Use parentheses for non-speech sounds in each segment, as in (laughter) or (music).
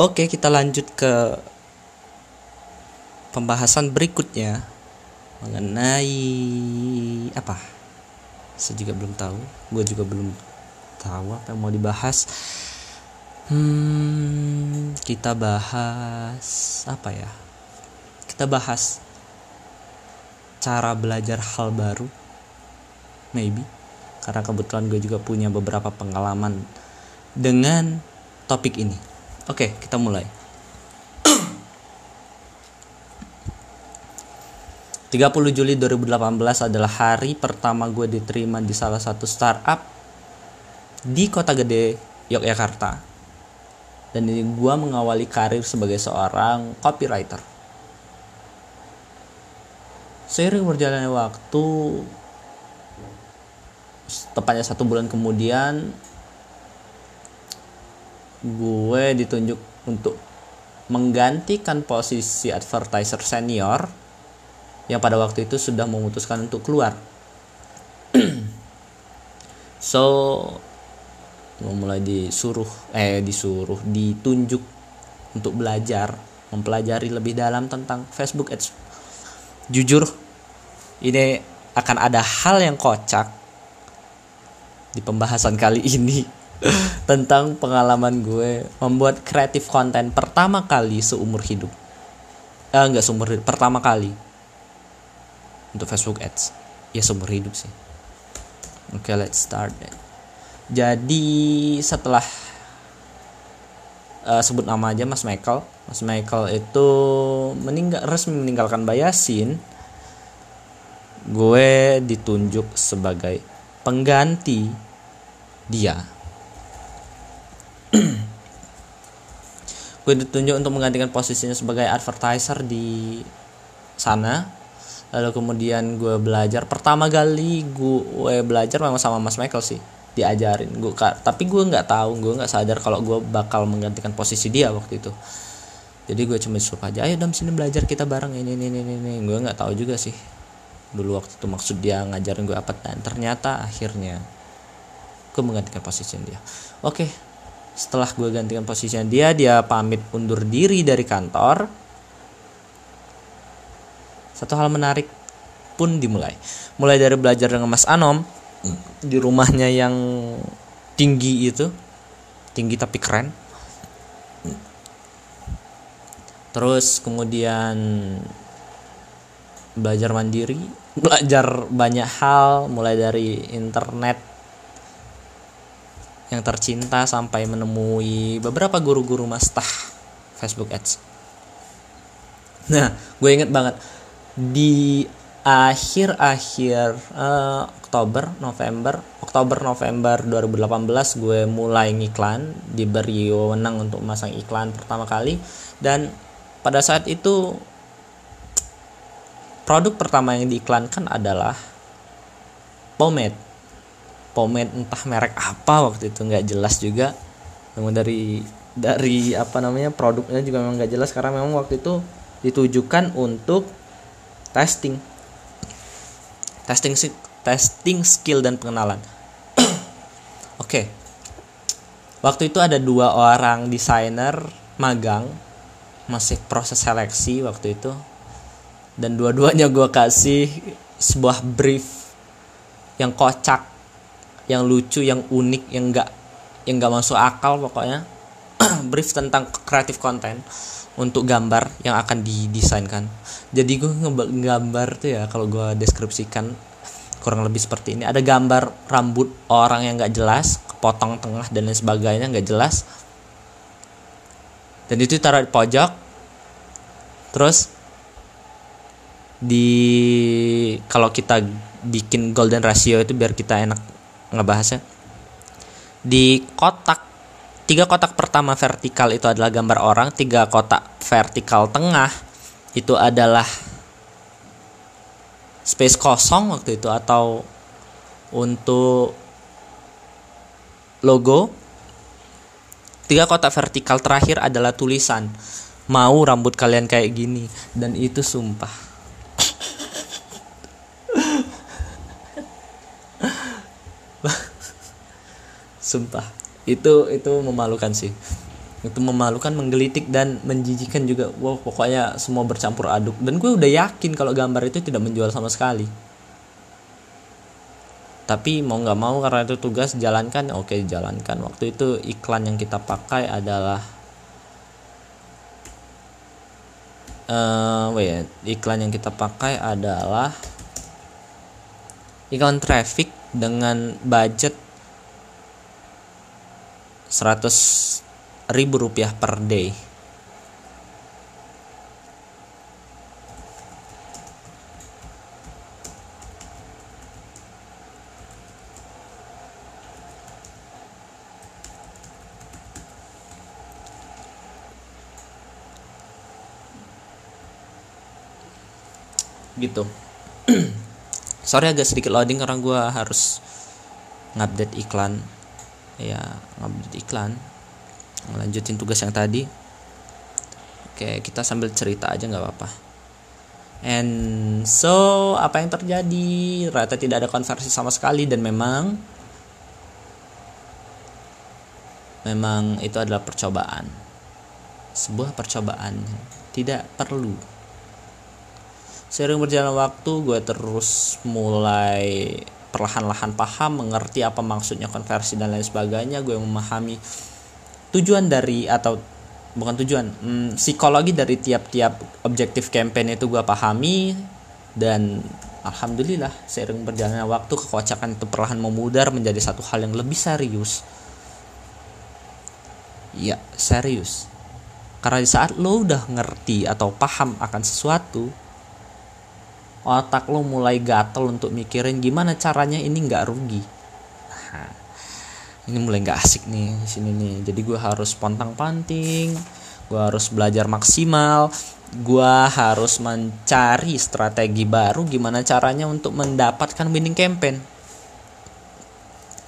Oke, kita lanjut ke pembahasan berikutnya mengenai apa? Saya juga belum tahu. Gue juga belum tahu apa yang mau dibahas. Hmm, kita bahas apa ya? Kita bahas cara belajar hal baru. Maybe karena kebetulan gue juga punya beberapa pengalaman dengan topik ini. Oke, kita mulai. 30 Juli 2018 adalah hari pertama gue diterima di salah satu startup di kota gede Yogyakarta. Dan ini gue mengawali karir sebagai seorang copywriter. Seiring berjalannya waktu, tepatnya satu bulan kemudian, gue ditunjuk untuk menggantikan posisi advertiser senior yang pada waktu itu sudah memutuskan untuk keluar. (clears throat) so mulai disuruh eh disuruh ditunjuk untuk belajar mempelajari lebih dalam tentang Facebook Ads. Jujur ini akan ada hal yang kocak di pembahasan kali ini (laughs) tentang pengalaman gue membuat kreatif konten pertama kali seumur hidup. Eh, enggak seumur hidup, pertama kali. Untuk Facebook Ads. Ya seumur hidup sih. Oke okay, let's start then. jadi setelah uh, sebut nama aja Mas Michael. Mas Michael itu meninggal resmi meninggalkan Bayasin. Gue ditunjuk sebagai pengganti dia gue ditunjuk untuk menggantikan posisinya sebagai advertiser di sana. Lalu kemudian gue belajar. Pertama kali gue belajar memang sama Mas Michael sih diajarin. Gue tapi gue nggak tahu gue nggak sadar kalau gue bakal menggantikan posisi dia waktu itu. Jadi gue cuma suruh aja ayo dalam sini belajar kita bareng. Ini ini ini ini. Gue nggak tahu juga sih dulu waktu itu maksud dia ngajarin gue apa. Dan ternyata akhirnya gue menggantikan posisi dia. Oke setelah gue gantikan posisinya dia dia pamit undur diri dari kantor satu hal menarik pun dimulai. Mulai dari belajar dengan Mas Anom di rumahnya yang tinggi itu, tinggi tapi keren. Terus kemudian belajar mandiri, belajar banyak hal mulai dari internet yang tercinta sampai menemui beberapa guru-guru mastah Facebook Ads. Nah, gue inget banget. Di akhir-akhir uh, Oktober November Oktober November 2018 gue mulai ngiklan diberi wewenang untuk memasang iklan pertama kali. Dan pada saat itu produk pertama yang diiklankan adalah pomade pomade entah merek apa waktu itu nggak jelas juga. Memang dari dari apa namanya produknya juga memang nggak jelas karena memang waktu itu ditujukan untuk testing. Testing testing skill dan pengenalan. (clears throat) Oke. Okay. waktu itu ada dua orang desainer magang masih proses seleksi waktu itu. Dan dua-duanya gue kasih sebuah brief yang kocak yang lucu yang unik yang enggak yang enggak masuk akal pokoknya. (clears throat) Brief tentang kreatif konten untuk gambar yang akan didesainkan. Jadi gue ngegambar tuh ya kalau gue deskripsikan kurang lebih seperti ini. Ada gambar rambut orang yang nggak jelas kepotong tengah dan lain sebagainya nggak jelas. Dan itu taruh di pojok. Terus di kalau kita bikin golden ratio itu biar kita enak ngebahasnya. Di kotak tiga kotak pertama vertikal itu adalah gambar orang tiga kotak vertikal tengah itu adalah space kosong waktu itu atau untuk logo. Tiga kotak vertikal terakhir adalah tulisan mau rambut kalian kayak gini. Dan itu sumpah (laughs) sumpah. Itu itu memalukan sih. Itu memalukan menggelitik dan menjijikan juga. Wow pokoknya semua bercampur aduk. Dan gue udah yakin kalau gambar itu tidak menjual sama sekali. Tapi mau nggak mau karena itu tugas jalankan. Oke jalankan. Waktu itu iklan yang kita pakai adalah uh, wait, iklan yang kita pakai adalah iklan traffic dengan budget 100 ribu rupiah per day. Gitu (clears throat) sorry agak sedikit loading karena gue harus ngupdate iklan. Ya ngupdate iklan. Lanjutin tugas yang tadi. Oke kita sambil cerita aja nggak apa-apa. And so apa yang terjadi? Rata tidak ada konversi sama sekali dan memang memang itu adalah percobaan. Sebuah percobaan. Tidak perlu sering berjalan waktu gue terus mulai perlahan-lahan paham mengerti apa maksudnya konversi dan lain sebagainya. Gue memahami tujuan dari atau bukan tujuan hmm, psikologi dari tiap-tiap objektif campaign itu gue pahami. Dan alhamdulillah seiring berjalannya waktu kekocakan itu perlahan memudar menjadi satu hal yang lebih serius. Ya serius. Karena di saat lo udah ngerti atau paham akan sesuatu otak lo mulai gatel untuk mikirin gimana caranya ini nggak rugi. Nah, ini mulai nggak asik nih sini nih. Jadi gue harus pontang panting gue harus belajar maksimal gue harus mencari strategi baru gimana caranya untuk mendapatkan winning campaign.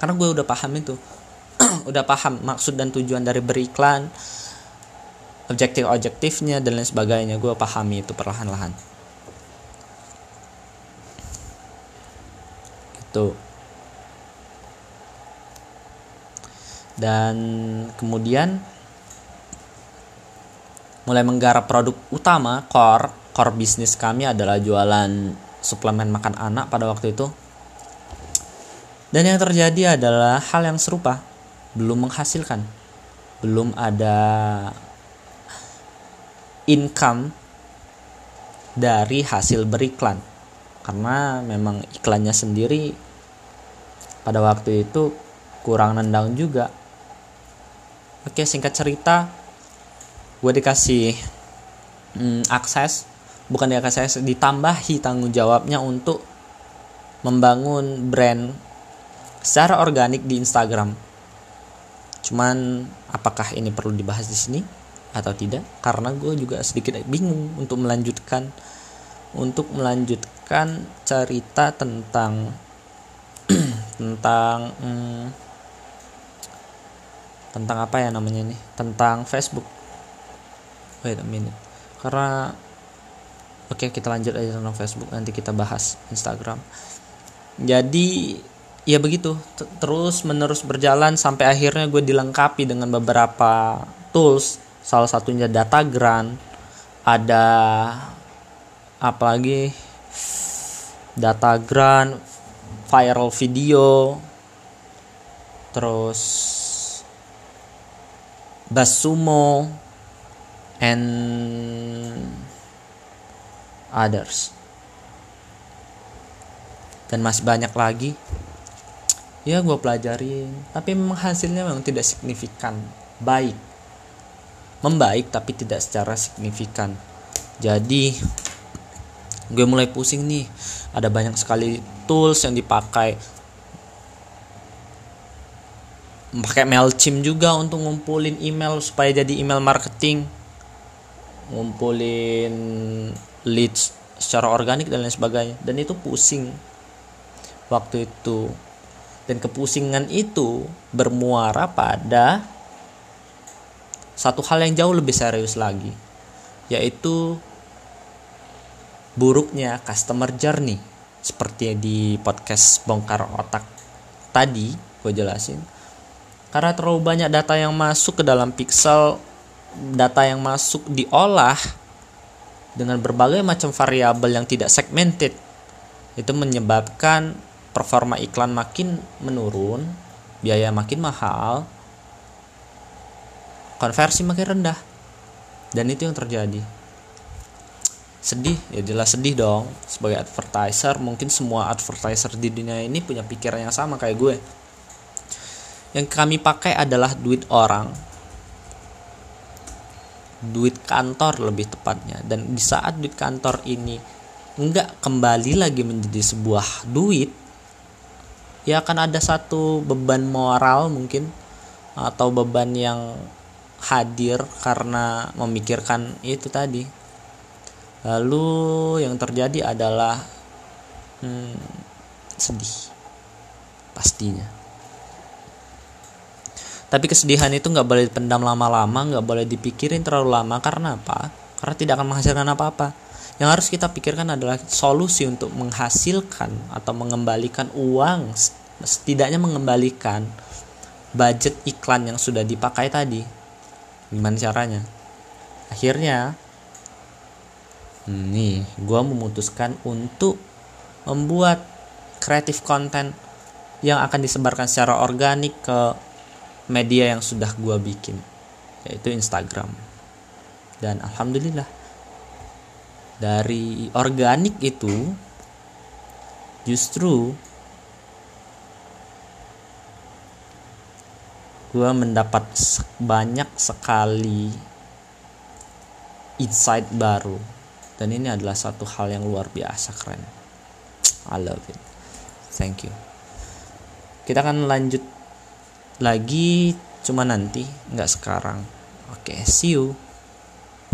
Karena gue udah paham itu. (clears throat) Udah paham maksud dan tujuan dari beriklan objektif objektifnya dan lain sebagainya. Gue pahami itu perlahan-lahan gitu dan kemudian mulai menggarap produk utama core core bisnis kami adalah jualan suplemen makan anak pada waktu itu. Dan yang terjadi adalah hal yang serupa belum menghasilkan. Belum ada income dari hasil beriklan karena memang iklannya sendiri pada waktu itu kurang nendang juga Oke singkat cerita gue dikasih hmm, akses bukan dikasih ditambahi tanggung jawabnya untuk membangun brand secara organik di Instagram. Cuman apakah ini perlu dibahas di sini atau tidak? Karena gue juga sedikit bingung untuk melanjutkan untuk melanjutkan cerita tentang (clears throat) tentang hmm, tentang apa ya namanya ini? Tentang Facebook. Wait a minute. Karena oke okay, kita lanjut aja tentang Facebook. Nanti kita bahas Instagram. Jadi ya begitu. Terus menerus berjalan sampai akhirnya gue dilengkapi dengan beberapa tools. Salah satunya data grant ada apalagi data grant viral video terus Basumo and others. Dan masih banyak lagi. Ya gue pelajarin. Tapi memang hasilnya memang tidak signifikan. Baik. Membaik tapi tidak secara signifikan. Jadi gue mulai pusing nih. Ada banyak sekali tools yang dipakai. Pakai Mailchimp juga untuk ngumpulin email supaya jadi email marketing. Ngumpulin leads secara organik dan lain sebagainya. Dan itu pusing waktu itu. Dan kepusingan itu bermuara pada satu hal yang jauh lebih serius lagi yaitu buruknya customer journey. Seperti di podcast bongkar otak tadi gue jelasin. Karena terlalu banyak data yang masuk ke dalam pixel data yang masuk diolah dengan berbagai macam variabel yang tidak segmented itu menyebabkan performa iklan makin menurun biaya makin mahal konversi makin rendah. Dan itu yang terjadi sedih? Ya jelas sedih dong. Sebagai advertiser mungkin semua advertiser di dunia ini punya pikiran yang sama kayak gue. Yang kami pakai adalah duit orang. Duit kantor lebih tepatnya. Dan di saat duit kantor ini nggak kembali lagi menjadi sebuah duit ya akan ada satu beban moral mungkin atau beban yang hadir karena memikirkan itu tadi lalu yang terjadi adalah hmm, sedih pastinya. Tapi kesedihan itu nggak boleh dipendam lama-lama nggak boleh dipikirin terlalu lama. Karena apa? Karena tidak akan menghasilkan apa-apa. Yang harus kita pikirkan adalah solusi untuk menghasilkan atau mengembalikan uang setidaknya mengembalikan budget iklan yang sudah dipakai tadi. Gimana caranya? Akhirnya nih gue memutuskan untuk membuat kreatif konten yang akan disebarkan secara organik ke media yang sudah gue bikin yaitu Instagram. Dan alhamdulillah dari organik itu justru gue mendapat banyak sekali insight baru dan ini adalah satu hal yang luar biasa keren. I love it. Thank you. Kita akan lanjut lagi cuma nanti nggak sekarang. Oke okay, see you